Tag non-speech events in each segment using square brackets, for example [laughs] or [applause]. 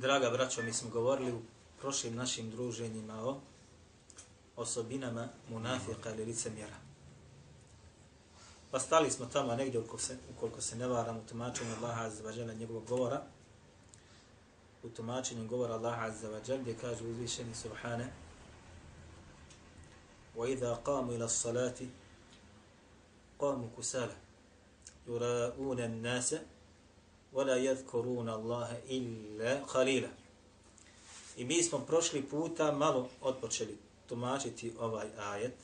Draga braćo, mi smo govorili u prošlim našim druženjima o osobinama munafika ili licemjera. Pa stali smo tamo negdje ukoliko se, ukoliko se ne varam u tumačenju Allaha Azza wa Jalla njegovog govora, u tumačenju govora Allaha Azza wa Jalla gdje kaže uzvišeni Subhane وَإِذَا قَامُوا إِلَى الصَّلَاةِ قاموا كسالى يراءون الناس ولا يذكرون الله إلا قليلا I mi smo prošli puta malo odpočeli tumačiti ovaj ajet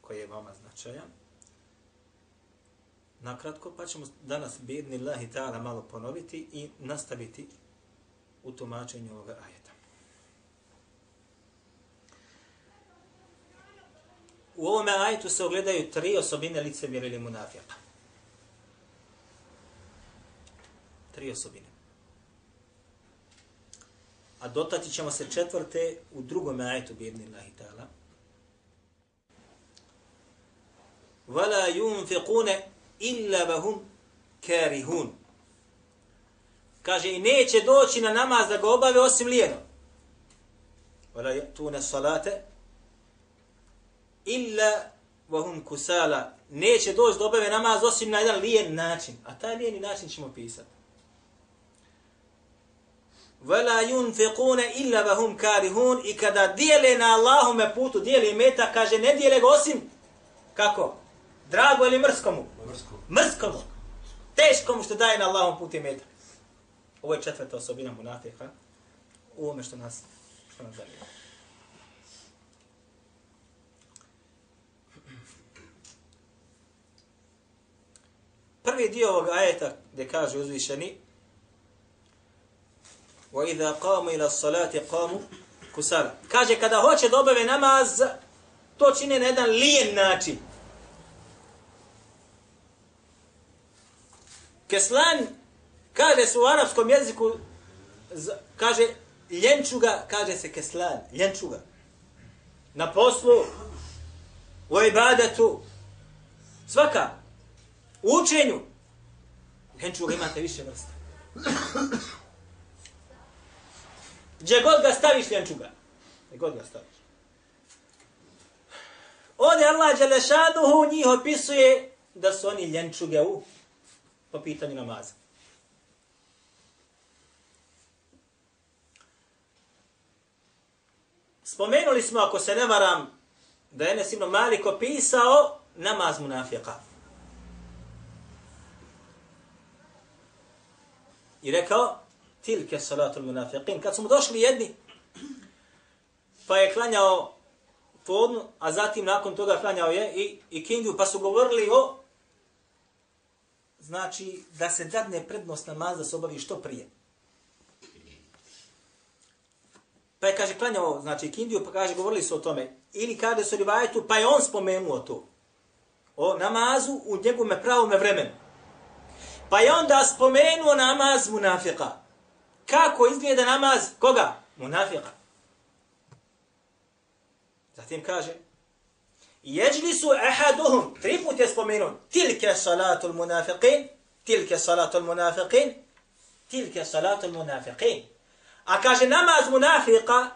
koji je vama značajan. Nakratko, pa ćemo danas bidni Allahi ta'ala malo ponoviti i nastaviti u tumačenju ovoga ajeta. U ovome ajetu se ogledaju tri osobine licemjera ili munafijaka. Tri osobine. A dotati ćemo se četvrte u drugom ajetu bidni Allahi ta'ala. وَلَا يُنْفِقُونَ إِلَّا وَهُمْ كَارِهُونَ Kaže, i neće doći na namaz da ga obave osim lijeno. وَلَا يَأْتُونَ الصَّلَاةَ illa vahum kusala. Neće doći do obave namaz osim na jedan lijen način. A taj lijeni način ćemo pisati. Vela yunfiquna illa vahum karihun i kada dijele na Allahume putu, dijeli meta, kaže ne dijele ga osim kako? Drago ili mrskomu? Mrskomu. Mrskomu. Teškomu što daje na Allahom putu meta. Ovo je četvrta osobina munafika. U ovome što nas, što nas zanima. Prvi dio ovog ajeta gdje kaže uzvišeni وَإِذَا قَامُوا إِلَى الصَّلَاةِ قَامُوا كُسَالًا Kaže, kada hoće da obave namaz, to čine na jedan lijen način. Keslan, kaže se u arapskom jeziku, kaže, ljenčuga, kaže se keslan, ljenčuga. Na poslu, u ibadetu, svaka, U učenju. Henčuga imate više vrsta. Gdje god ga staviš ljenčuga. Gdje god ga staviš. Ovdje Allah Đelešanuhu njih opisuje da su oni ljenčuge u po pitanju namaza. Spomenuli smo, ako se ne varam, da je Enes ibn Malik opisao namaz munafika. I rekao, tilke salatul munafiqin. Kad smo došli jedni, pa je klanjao podnu, a zatim nakon toga klanjao je i, i kindiju, pa su govorili o, znači, da se dadne prednost namaz da se obavi što prije. Pa je, kaže, klanjao, znači, kindiju, pa kaže, govorili su o tome. Ili kada su rivajetu, pa je on spomenuo to. O namazu u njegovome pravome vremenu. Pa je onda spomenuo namaz munafika. Kako izgleda namaz koga? Munafika. Zatim kaže, jeđli su ahaduhum, tri put je spomenut, tilke salatul munafiqin, tilke salatul munafiqin, tilke salatul munafiqin. A kaže namaz munafika,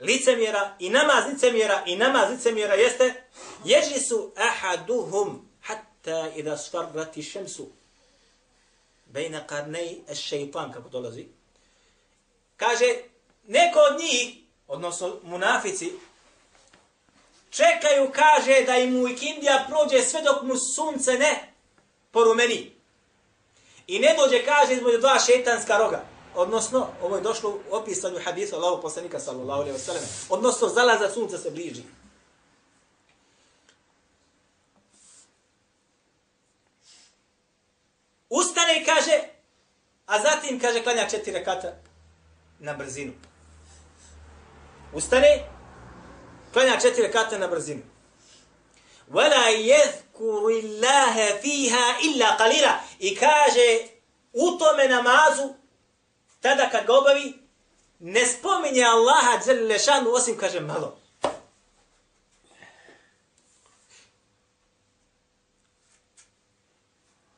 licemjera i namaz licemjera i namaz licemjera jeste, jeđli su ahaduhum, hatta idha sfarrati šemsu, bejna karnej es šeitan, kako dolazi. Kaže, neko od njih, odnosno munafici, čekaju, kaže, da im u ikindija prođe sve dok mu sunce ne porumeni. I ne dođe, kaže, između dva šetanska roga. Odnosno, ovo je došlo u opisanju hadisa Allahog poslanika sallallahu alaihi wa sallam. Odnosno, zalaza sunca se bliži. Ustane i kaže, a zatim kaže klanja četiri rekata na brzinu. Ustane, klanja četiri rekata na brzinu. Wala jezkuru Allaha fiha illa qalila. I kaže, u tome namazu, tada kad ga obavi, ne spominje Allaha dželilešanu, osim kaže malo.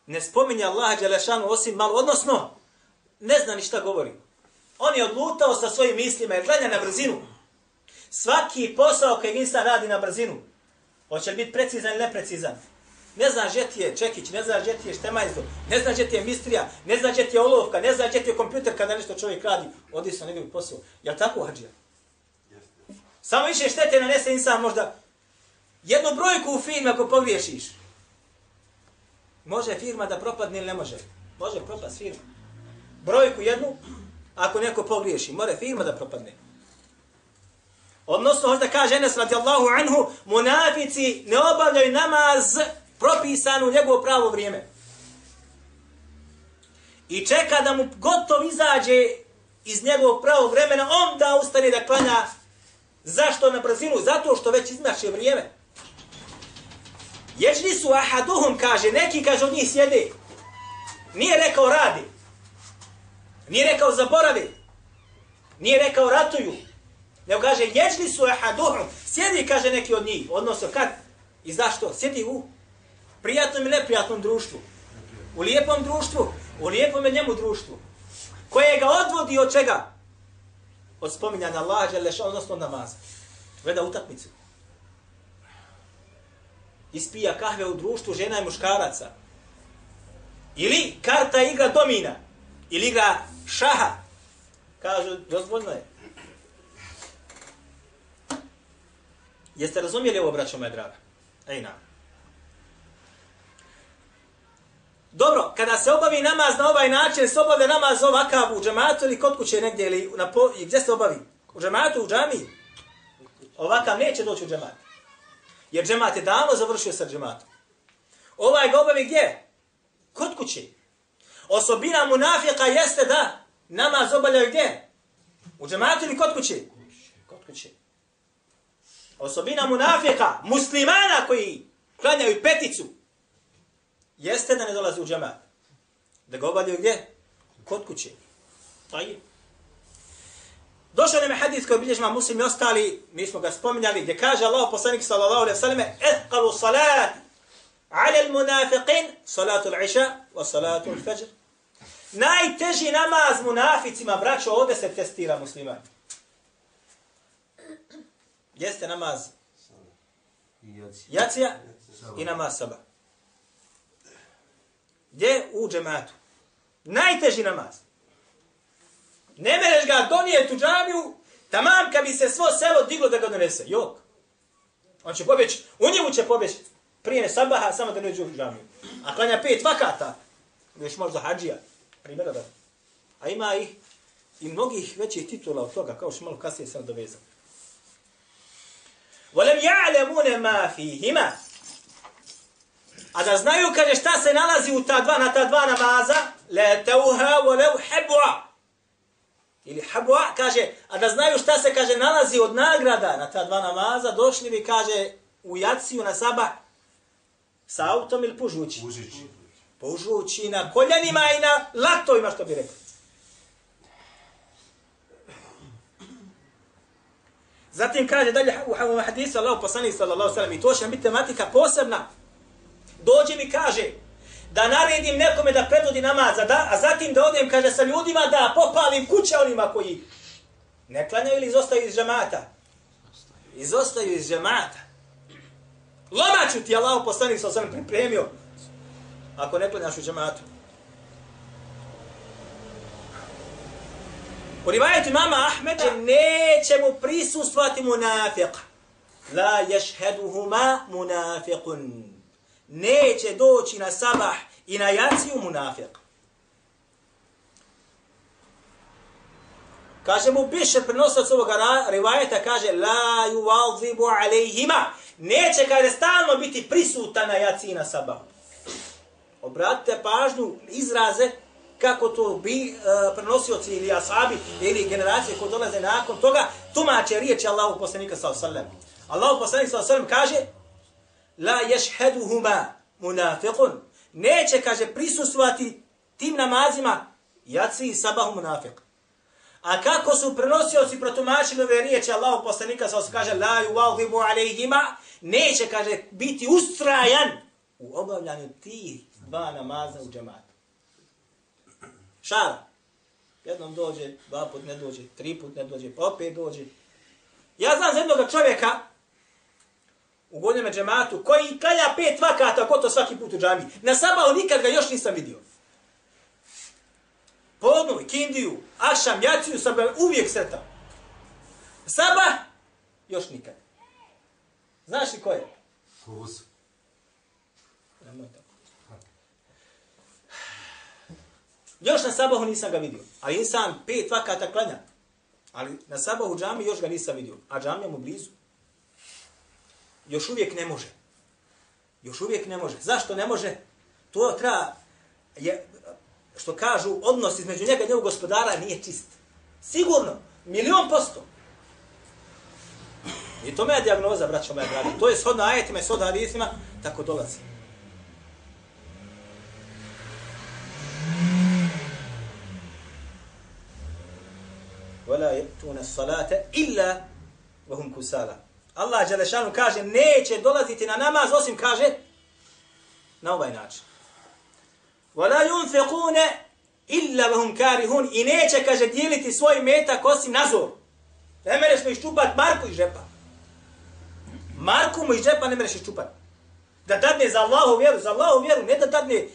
Ne spominje Allaha dželilešanu, osim malo. Odnosno, ne zna ni šta govori. On je odlutao sa svojim mislima jer gleda na brzinu. Svaki posao koji insan radi na brzinu, hoće li biti precizan ili neprecizan, Ne zna gdje ti je čekić, ne zna gdje ti je štemajzo, ne zna gdje ti je mistrija, ne zna gdje ti je olovka, ne zna gdje ti je kompjuter kada nešto čovjek radi, odi se na njegov posao. Je tako, Hadžija? Samo više štete nanese insan možda jednu brojku u firmi ako pogriješiš. Može firma da propadne ili ne može? Može propast firma. Brojku jednu, ako neko pogriješi, more firma da propadne. Odnosno, hoće da kaže Enes radijallahu anhu, munafici ne obavljaju namaz propisan u njegovo pravo vrijeme. I čeka da mu gotov izađe iz njegovog pravog vremena, on da ustane da klanja. Zašto na brzinu? Zato što već iznače vrijeme. Ječni su ahaduhum, kaže, neki kaže od njih sjede. Nije rekao radi. Nije rekao zaboravi. Nije rekao ratuju. Nego kaže, jeđli su ehaduhum. Sjedi, kaže neki od njih. Odnosno, kad? I zašto? Sjedi u prijatnom i neprijatnom društvu. U lijepom društvu, u lijepom njemu društvu. Koje ga odvodi od čega? Od spominjanja Allaha, želeša, odnosno namaza. Gleda utakmicu. Ispija kahve u društvu žena i muškaraca. Ili karta igra domina. Ili igra šaha. Kažu, dozvoljno je. Jeste razumijeli ovo, braćo moje draga? Ej, nam. Dobro, kada se obavi namaz na ovaj način, se obavlja namaz ovakav u džematu ili kod kuće negdje, ili na po, gdje se obavi? U džematu, u džami? Ovakav neće doći u džemat. Jer džemat je davno završio sa džematom. Ovaj ga obavi gdje? Kod kuće. Osobina munafika jeste da namaz obavljaju gdje? U džematu ili kod kuće? Kod kuće. Osobina munafika, muslimana koji klanjaju peticu, jeste da ne dolazi u džemat. Da ga obavljaju gdje? Kod kuće. Taj. Došao nam je hadis koji bilježima muslim i ostali, mi smo ga spominjali, gdje kaže Allah poslanik sallallahu alaihi sallam, ehkalu salat ala al munafiqin, salatu al-iša wa salatu al-fajr. Najteži namaz munaficima, braćo, ovdje se testira musliman. Jeste namaz jacija i namaz sabah. Gdje? U džematu. Najteži namaz. Ne mereš ga donijeti u džamiju, tamam kad bi se svo selo diglo da ga donese. Jok. On će pobjeći, u njemu će pobjeći prije sabaha, samo da ne uđe u džamiju. A klanja pet vakata, još možda hađija, primjera da. A ima ih i mnogih većih titula od toga, kao što malo kasnije sam dovezan. Volem ja'lemune ma fihima. A da znaju kad šta se nalazi u ta dva, na ta dva namaza, le teuha volev hebu'a. Ili habu'a kaže, a da znaju šta se kaže nalazi od nagrada na ta dva namaza, došli bi, kaže, u jaciju na sabah, sa autom ili pužući? Pužući. Pužući na koljanima i na latovima, što bi rekli. Zatim kaže dalje u hadisu Allah poslanih sallallahu sallam i to će biti tematika posebna dođe mi kaže da naredim nekome da predvodi namaz, da, a zatim da odem, kaže, sa ljudima da popalim kuće onima koji ne klanjaju ili izostaju iz džamata. Izostaju iz džamata. Lomaću ti Allah poslanik sa osam pripremio ako ne klanjaš u džematu. U rivajetu mama Ahmeda neće mu prisustvati munafiq. La ješheduhuma munafiqun neće doći na sabah i na jaciju munafik. Kaže mu biše prenosac ovog rivajeta, kaže la yuvalzibu alejhima. Neće kada stalno biti prisutan na jaciji na sabah. Obratite pažnju izraze kako to bi uh, prenosioci ili asabi ili generacije koje dolaze nakon toga tumače riječi Allahu poslanika sallallahu alejhi ve sellem. Allahu poslanik sallallahu alejhi ve sellem kaže: "La yashhaduhuma munafiqun." Neće kaže prisustvovati tim namazima jaci i sabahu munafiq. A kako su prenosioci protumačili ove riječi Allahu poslanika sa kaže: "La yuwadhibu alayhima." Neće kaže biti ustrajan u obavljanju tih dva namaza u džematu. Šala. Jednom dođe, dva put ne dođe, tri put ne dođe, pa opet dođe. Ja znam za jednog čovjeka u godinama džematu koji klanja pet vakata gotovo svaki put u džami. Na sabahu nikad ga još nisam vidio. Kindiju, ašam, jaciju sam ga uvijek sretao. Sabah, još nikad. Znaš li ko je? Hus. Nemoj tako. Još na sabahu nisam ga vidio. A insan pet vakata klanja. Ali na sabahu džami još ga nisam vidio. A džamija mu blizu. Još uvijek ne može. Još uvijek ne može. Zašto ne može? To treba, je, što kažu, odnos između njega i njegov gospodara nije čist. Sigurno. Milion posto. I to me je diagnoza, braćo moja draga. To je shodno ajetima i shodno hadisima, tako dolazi. ولا يأتون الصلاة إلا وهم كسالى Allah Đelešanu kaže, neće dolaziti na namaz, osim kaže, na ovaj način. وَلَا يُنْفِقُونَ إِلَّا وَهُمْ كَارِهُونَ I neće, kaže, dijeliti svoj metak osim nazor. Ne mereš mu iščupat Marku iz džepa. Marku mu iz džepa ne mereš iščupat. Da dadne za Allahu vjeru, za Allahu vjeru, ne da dadne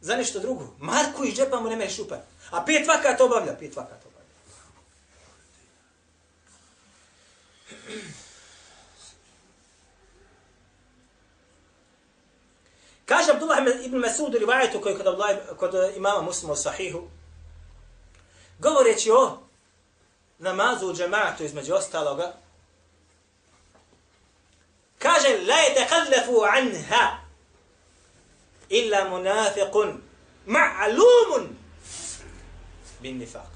za nešto drugo. Marku iz džepa mu ne mereš iščupat. A pet vakat obavlja, pet vakat obavlja. Kaže Abdullah ibn Masud u rivajetu koji kod, Abdullah, kod imama muslima u sahihu, govoreći o namazu u džematu između ostaloga, kaže, la je tekallafu anha illa munafiqun ma'lumun bin nifaq.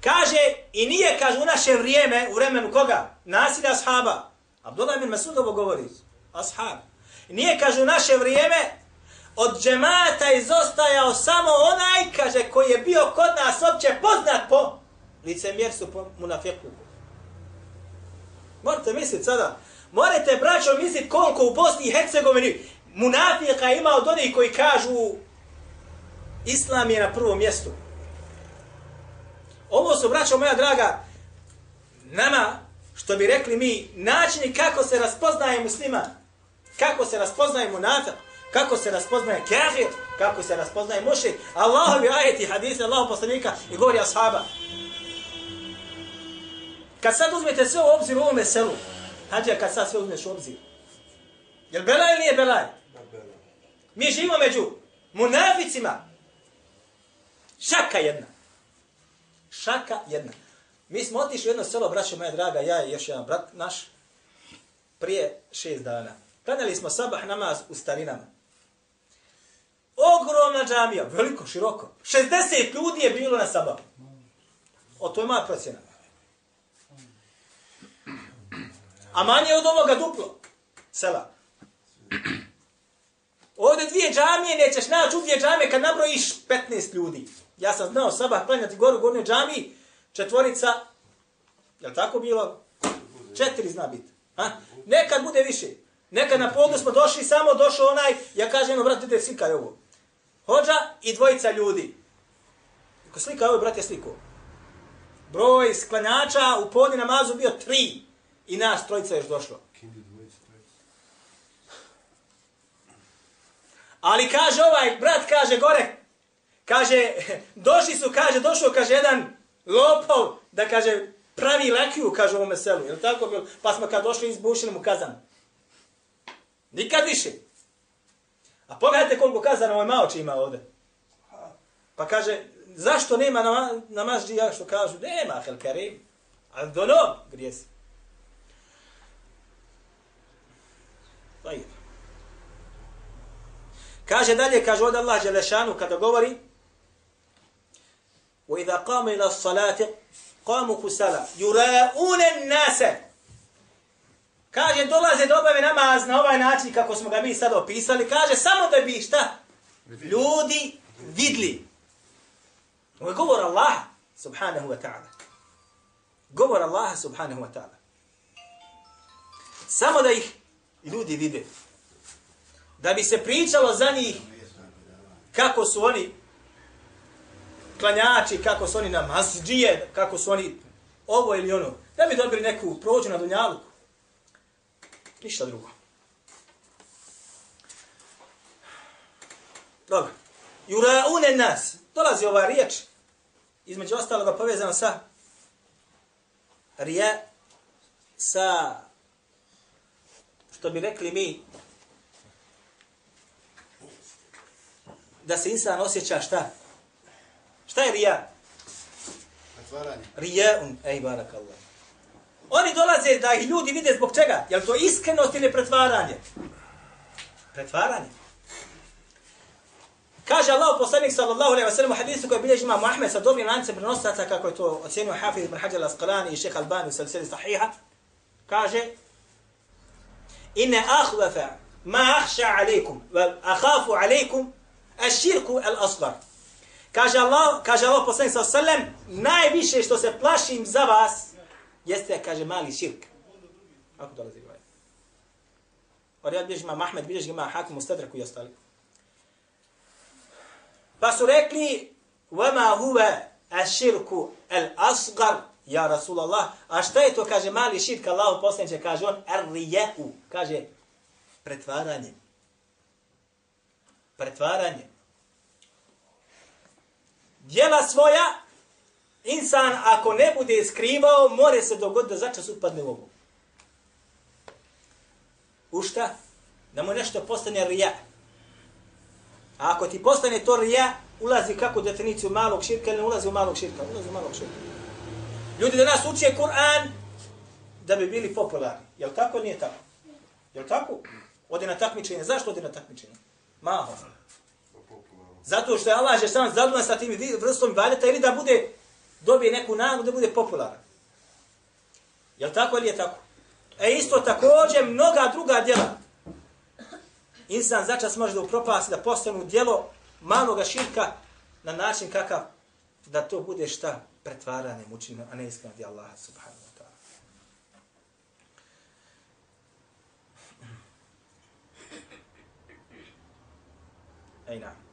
Kaže, i nije, kaže, u naše vrijeme, u vremenu koga? Nasilja ashaba. Abdullah ibn Masud ovo govori. Ashab. Nije, kaže, u naše vrijeme od džemata izostajao samo onaj, kaže, koji je bio kod nas opće poznat po licemjerstvu, po munafiku. Morate misliti sada, morate, braćo, misliti koliko u Bosni i Hercegovini munafika ima od onih koji kažu Islam je na prvom mjestu. Ovo su, braćo moja draga, nama, što bi rekli mi, načini kako se raspoznaje musliman, kako se raspoznaje munafik, kako se raspoznaje kafir, kako se raspoznaje mušrik, Allahovi ajeti, hadisi, Allahov poslanika i govori ashaba. Kad sad uzmete sve u obzir u ovome selu, hađa kad sad sve uzmeš u obzir, je li belaj ili nije belaj? Mi živimo među munaficima. Šaka jedna. Šaka jedna. Mi smo otišli u jedno selo, braćo moja draga, ja i još jedan brat naš, prije šest dana. Klanjali smo sabah namaz u starinama. Ogromna džamija, veliko, široko. 60 ljudi je bilo na sabahu. O, to je moja procjena. A manje od ovoga duplo. Sela. Ovdje dvije džamije, nećeš naći u dvije džamije kad nabrojiš 15 ljudi. Ja sam znao sabah klanjati goru u gornjoj džamiji, četvorica, je tako bilo? Četiri zna biti. Ha? Nekad bude više. Nekad na podu smo došli, samo došao onaj, ja kažem, no, brate, slikaj ovo. Hođa i dvojica ljudi. Ko slika ovo, brate, sliku. Broj sklanjača u podni namazu bio tri. I nas trojica još došlo. Ali kaže ovaj, brat kaže gore, kaže, [laughs] došli su, kaže, došao, kaže, jedan lopov, da kaže, pravi lakiju, kaže, u ovome selu. Je tako bilo? Pa smo kad došli, izbušili mu kazan. Nikad više. A pogledajte koliko kazana ovaj maoči ima ovde. Pa kaže, zašto nema namaz džija što kažu? Nema, hel karim. Ali do no, gdje si? Tajib. Kaže dalje, kaže od Allah Đelešanu kada govori وَإِذَا قَامَ إِلَى الصَّلَاةِ قَامُوا كُسَلَا يُرَاءُونَ النَّاسَ Kaže, dolaze da obave namaz na ovaj način kako smo ga mi sad opisali. Kaže, samo da bi šta? Ljudi vidli. Ovo je govor Allah, subhanahu wa ta'ala. Govor Allah, subhanahu wa ta'ala. Samo da ih ljudi vide. Da bi se pričalo za njih kako su oni klanjači, kako su oni na masđije, kako su oni ovo ili ono. Da bi dobili neku prođu na dunjaluku. Ništa drugo. Dobro. Juraune nas. Dolazi ova riječ. Između ostaloga povezano sa rija sa što bi rekli mi da se insan osjeća šta? Šta je rija? Pretvaranje. Rijaun, ej barakallah. Oni dolaze da ih ljudi vide zbog čega? Je to iskrenost ili pretvaranje? Pretvaranje. Kaže Allah poslanik sallallahu alejhi ve sellem u hadisu koji bilježi Imam Ahmed sa dobrim lancem prenosaca kako je to ocenio Hafiz ibn Hajar al-Asqalani i Šejh Albani u silsili sahiha. Kaže inna akhwafa ma akhsha alaykum wa akhafu alaykum ash-shirku al-asghar. Kaže Allah, kaže Allah poslanik sallallahu alejhi ve sellem najviše što se plašim za vas jeste kaže mali širk. Ako dolazi ovaj. Orijad bilježi Imam Ahmed, bilježi Imam Hakim u Stadraku i ostali. Pa su rekli, وَمَا هُوَ الشِّرْكُ الْأَصْغَرُ Ja Rasulallah, a šta je to, kaže, mali širk, Allah poslaniče, kaže on, ar-rije'u, kaže, pretvaranje. Pretvaranje. Djela svoja, insan ako ne bude skrivao, more se dogoditi da začas upadne u ovu. U šta? Da mu nešto postane rija. A ako ti postane to rija, ulazi kako definiciju malog širka ili ne ulazi u malog širka? Ulazi u malog širka. Ljudi da nas uče Kur'an da bi bili popularni. Jel tako ili nije tako? Jel tako? Ode na takmičenje. Zašto ode na takmičenje? Maho. Zato što je Allah je sam zadovoljan sa tim vrstom ibadeta ili da bude dobije neku nagradu da bude popularan. Jel tako ili je tako? E isto također mnoga druga djela. Insan začas može da upropasti da postanu djelo maloga širka na način kakav da to bude šta pretvaranje mučinu, a ne iskreno di Allaha subhanahu wa ta'ala. [clears throat] Ejna.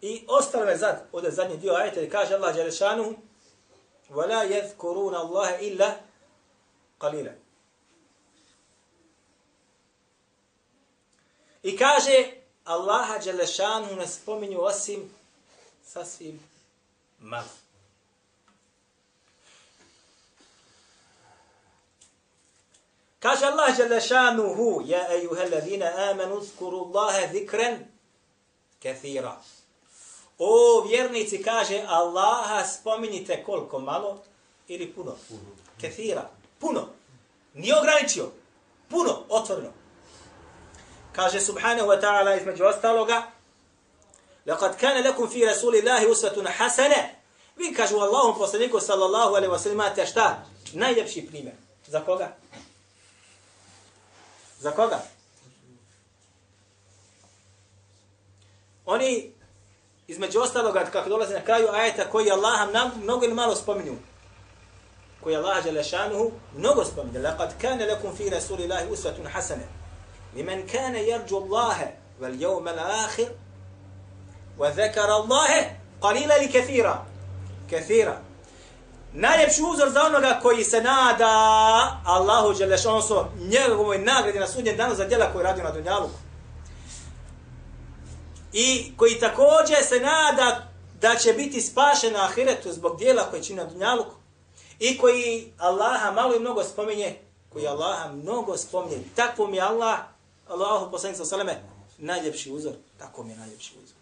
I ostalo je zad, ovdje zadnji dio ajeta, kaže Allah Đelešanu, وَلَا يَذْكُرُونَ اللَّهَ إِلَّا قَلِيلًا I kaže, Allaha Đelešanu ne spominju osim sasvim malo. Kaže Allah Đelešanuhu, ja ejuha ladina amanu, zkuru Allahe zikren kathira. O vjernici kaže Allaha spominjite koliko malo ili puno. Kathira. Puno. Nije ograničio. Puno. Otvorno. Kaže subhanahu wa ta'ala između ostaloga لقد كان لكم في رسول الله أسوة حسنة Vi kažu Allahom poslaniku sallallahu alaihi wa sallam imate šta? Najljepši primjer. Za koga? Za koga? Oni, između ostaloga, kako dolazi na kraju ajeta koji Allah nam mnogo ili malo spominju. Koji Allah žele šanuhu mnogo spominju. Laqad kane lakum fi rasulillahi usvatun hasane. Limen kane jarđu Allahe vel jevmel ahir wa zekara Allahe qalila li kathira. Kathira. Najljepši uzor za onoga koji se nada Allahu Đelešansu njegovoj nagradi na sudnjem danu za djela koje radi na Dunjaluku i koji također se nada da će biti spašen na ahiretu zbog dijela koje čini na dunjaluku i koji Allaha malo i mnogo spominje, koji Allaha mnogo spominje. Takvo mi je Allah, Allahu poslanik sa saleme, najljepši uzor. Tako mi je najljepši uzor.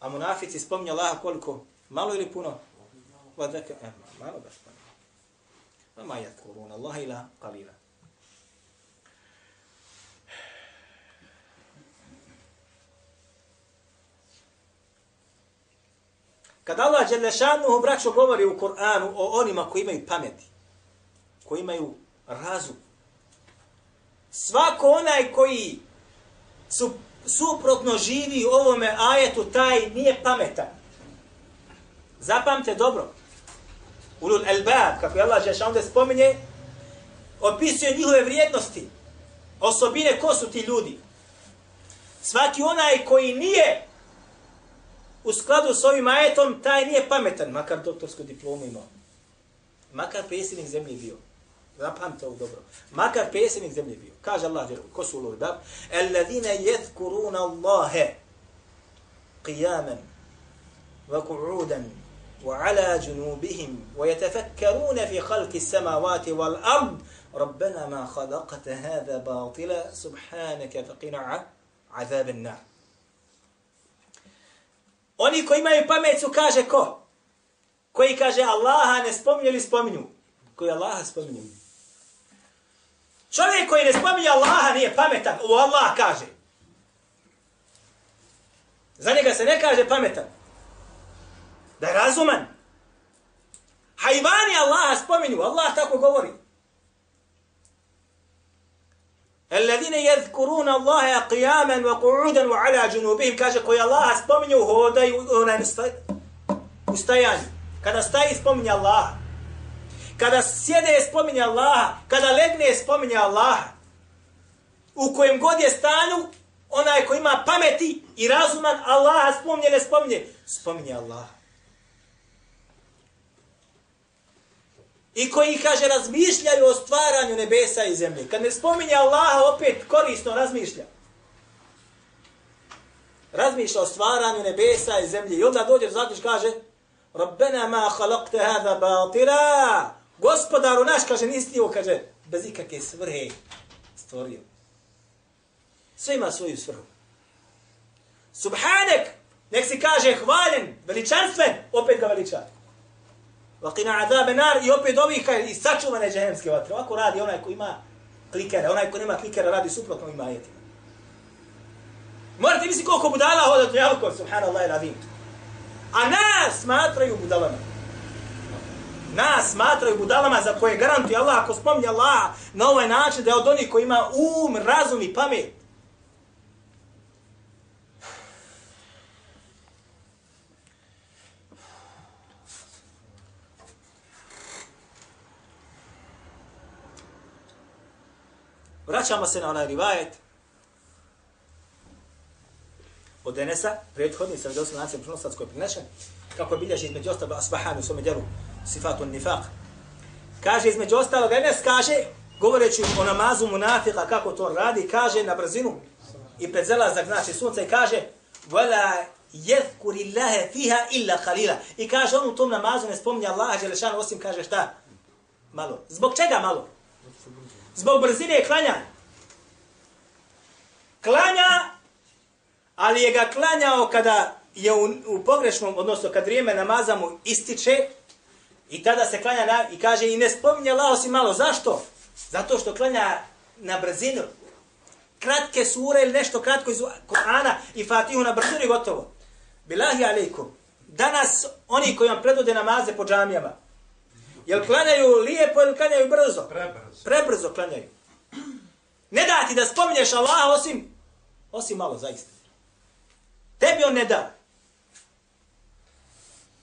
A munafici spominje Allaha koliko? Malo ili puno? Vadaka, e, malo baš spominje. Ma ma jakurun, Allah ila kalila. Kad Allah Đelešanuhu braćo govori u Kur'anu o onima koji imaju pameti, koji imaju razum, svako onaj koji su suprotno živi ovome ajetu, taj nije pametan. Zapamte dobro. Ulul elbab, kako je Allah Đelešanuhu da spominje, opisuje njihove vrijednosti, osobine, ko su ti ljudi. Svaki onaj koji nije u skladu s ovim ajetom, taj nije pametan, makar doktorsku diplomu imao. Makar predsjednik zemlje bio. Zapamte ovo dobro. Makar predsjednik zemlje bio. Kaže Allah, ko su ulul bab? Alladine jedkuruna Allahe qiyaman wa ku'udan wa ala junubihim wa yatafakkaruna fi khalqi samawati wal ard ربنا ما خلقت هذا باطلا سبحانك فقنا عذاب النار Oni koji imaju pamet su kaže ko? Koji kaže Allaha ne spominju ili spominju? Koji Allaha spominju. Čovjek koji ne spominje Allaha nije pametan. Ovo Allah kaže. Za njega se ne kaže pametan. Da je razuman. Hajvani Allaha spominju. Allah tako govori. Alladine yadhkuruna Allaha qiyaman wa qu'udan wa ala junubihim kaže koji Allah spominju hodaju na ustajanju. Kada staje spominje Allaha. Kada sjede spominje Allaha, kada legne spominje Allaha. U kojem god je stanju, onaj ko ima pameti i razuman Allaha spominje ne spominje, spominje Allaha. I koji, kaže, razmišljaju o stvaranju nebesa i zemlje. Kad ne spominje Allaha, opet korisno razmišlja. Razmišlja o stvaranju nebesa i zemlje. I onda dođe zaključ, kaže, Rabbena ma halakte hada batira. Gospodaru naš, kaže, nisi ovo, kaže, bez ikakve svrhe stvorio. Sve ima svoju svrhu. Subhanek, nek si kaže hvaljen, veličanstven, opet ga veliča. Vakina azabe nar i opet ovih kaj i sačuvane džehemske vatre. Ovako radi onaj ko ima klikera. Onaj ko nema klikera radi suprotno ima ajetima. Morate misliti koliko budala hoda tu javko, subhanallah i radim. A nas smatraju budalama. Nas smatraju budalama za koje garantuje Allah, ako spomni Allah na ovaj način da je od onih koji ima um, razum i pamet. Vraćamo se na onaj rivajet od Denesa, prethodni sa vidosnom lancem prenosac koji je prinešen, kako bilježi između ostalo Asbahani u svome djelu Sifatun Nifaq. Kaže između ostalog Enes kaže, govoreći o namazu munafika, kako to radi, kaže na brzinu i pred zelazak, znači sunce, i kaže, Vala jezkuri Allahe fiha illa khalila. I kaže, on u tom namazu ne spominje Allaha, Đelešanu osim kaže šta? Malo. Zbog čega malo? Zbog brzine klanja. Klanja, ali je ga klanjao kada je u, u pogrešnom, odnosno kad vrijeme namaza mu ističe, i tada se klanja na, i kaže i ne spominje Allah osim malo. Zašto? Zato što klanja na brzinu. Kratke sure ili nešto kratko iz Korana i Fatihu na brzinu i gotovo. Bilahi alaikum. Danas oni koji vam predvode namaze po džamijama, Jel klanjaju lijepo ili klanjaju brzo? Prebrzo. Prebrzo klanjaju. Ne da ti da spominješ Allaha osim, osim malo zaista. Tebi on ne da.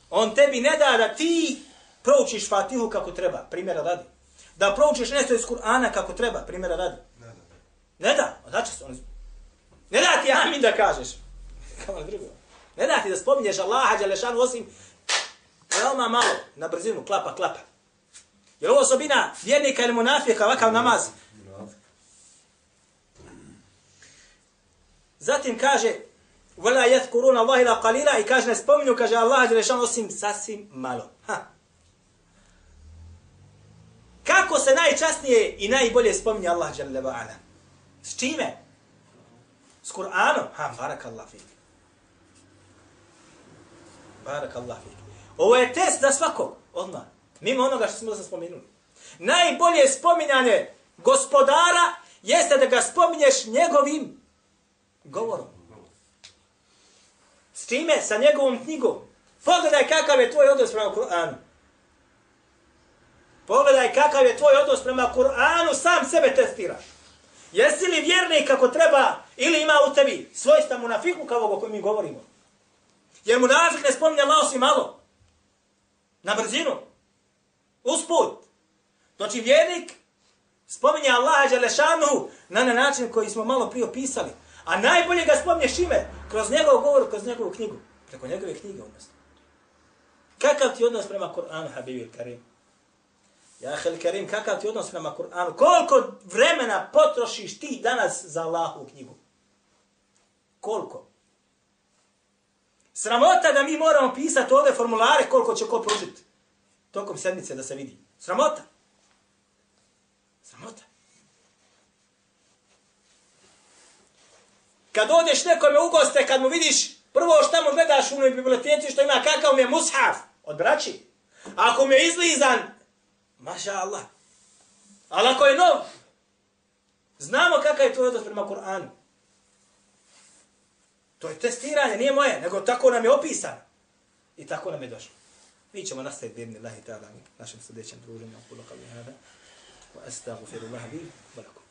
On tebi ne da da ti proučiš Fatihu kako treba, primjera radi. Da proučiš nešto iz Kur'ana kako treba, primjera radi. Ne da. Ne da, znači se on... Ne da ti amin da kažeš. [laughs] Kao drugo. Ne da ti da spominješ Allaha, Đalešanu, osim veoma malo, na brzinu, klapa, klapa. Je ovo osobina vjernika ili munafika, ovakav namaz? Zatim kaže, Vela yathkurun Allah ila qalila i kaže ne spominju, kaže Allah Đelešan osim sasvim malo. Ha. Kako se najčasnije i najbolje spominje Allah Đelešan? S čime? S Kur'anom? Ha, barak Allah fik. Barak Allah fik. Ovo je test za svakog, odmah. Mimo onoga što smo da spomenuli. Najbolje spominjanje gospodara jeste da ga spominješ njegovim govorom. S čime? Sa njegovom knjigom. Pogledaj kakav je tvoj odnos prema Kur'anu. Pogledaj kakav je tvoj odnos prema Kur'anu, sam sebe testiraš. Jesi li vjernik kako treba ili ima u tebi svojstva munafiku kao o kojem mi govorimo? Jer munafik ne spominje Allah osim malo. Na brzinu. Usput. Znači vjernik spominje Allaha Đelešanuhu na na način koji smo malo prije opisali. A najbolje ga spominje šime kroz njegov govor, kroz njegovu knjigu. Preko njegove knjige odnosno. Kakav ti odnos prema Kur'anu, Habibi Karim? Ja, Hel Karim, kakav ti odnos prema Kur'anu? Koliko vremena potrošiš ti danas za Allahu knjigu? Koliko? Sramota da mi moramo pisati ovdje formulare koliko će ko pružiti. Tokom sedmice da se vidi. Sramota. Sramota. Kad odeš nekome u goste, kad mu vidiš, prvo šta mu gledaš u onoj biblioteci što ima kakav mi je mushaf od braći. Ako mi je izlizan, maša Allah. Ali ako je nov, znamo kakav je tvoj odnos prema Kur'anu. To je testiranje, nije moje, nego tako nam je opisano. I tako nam je došlo. Mi ćemo nastaviti bidni Allahi ta'ala našem sljedećem druženju. Kulu kalu hada. Wa astaghfirullaha li wa.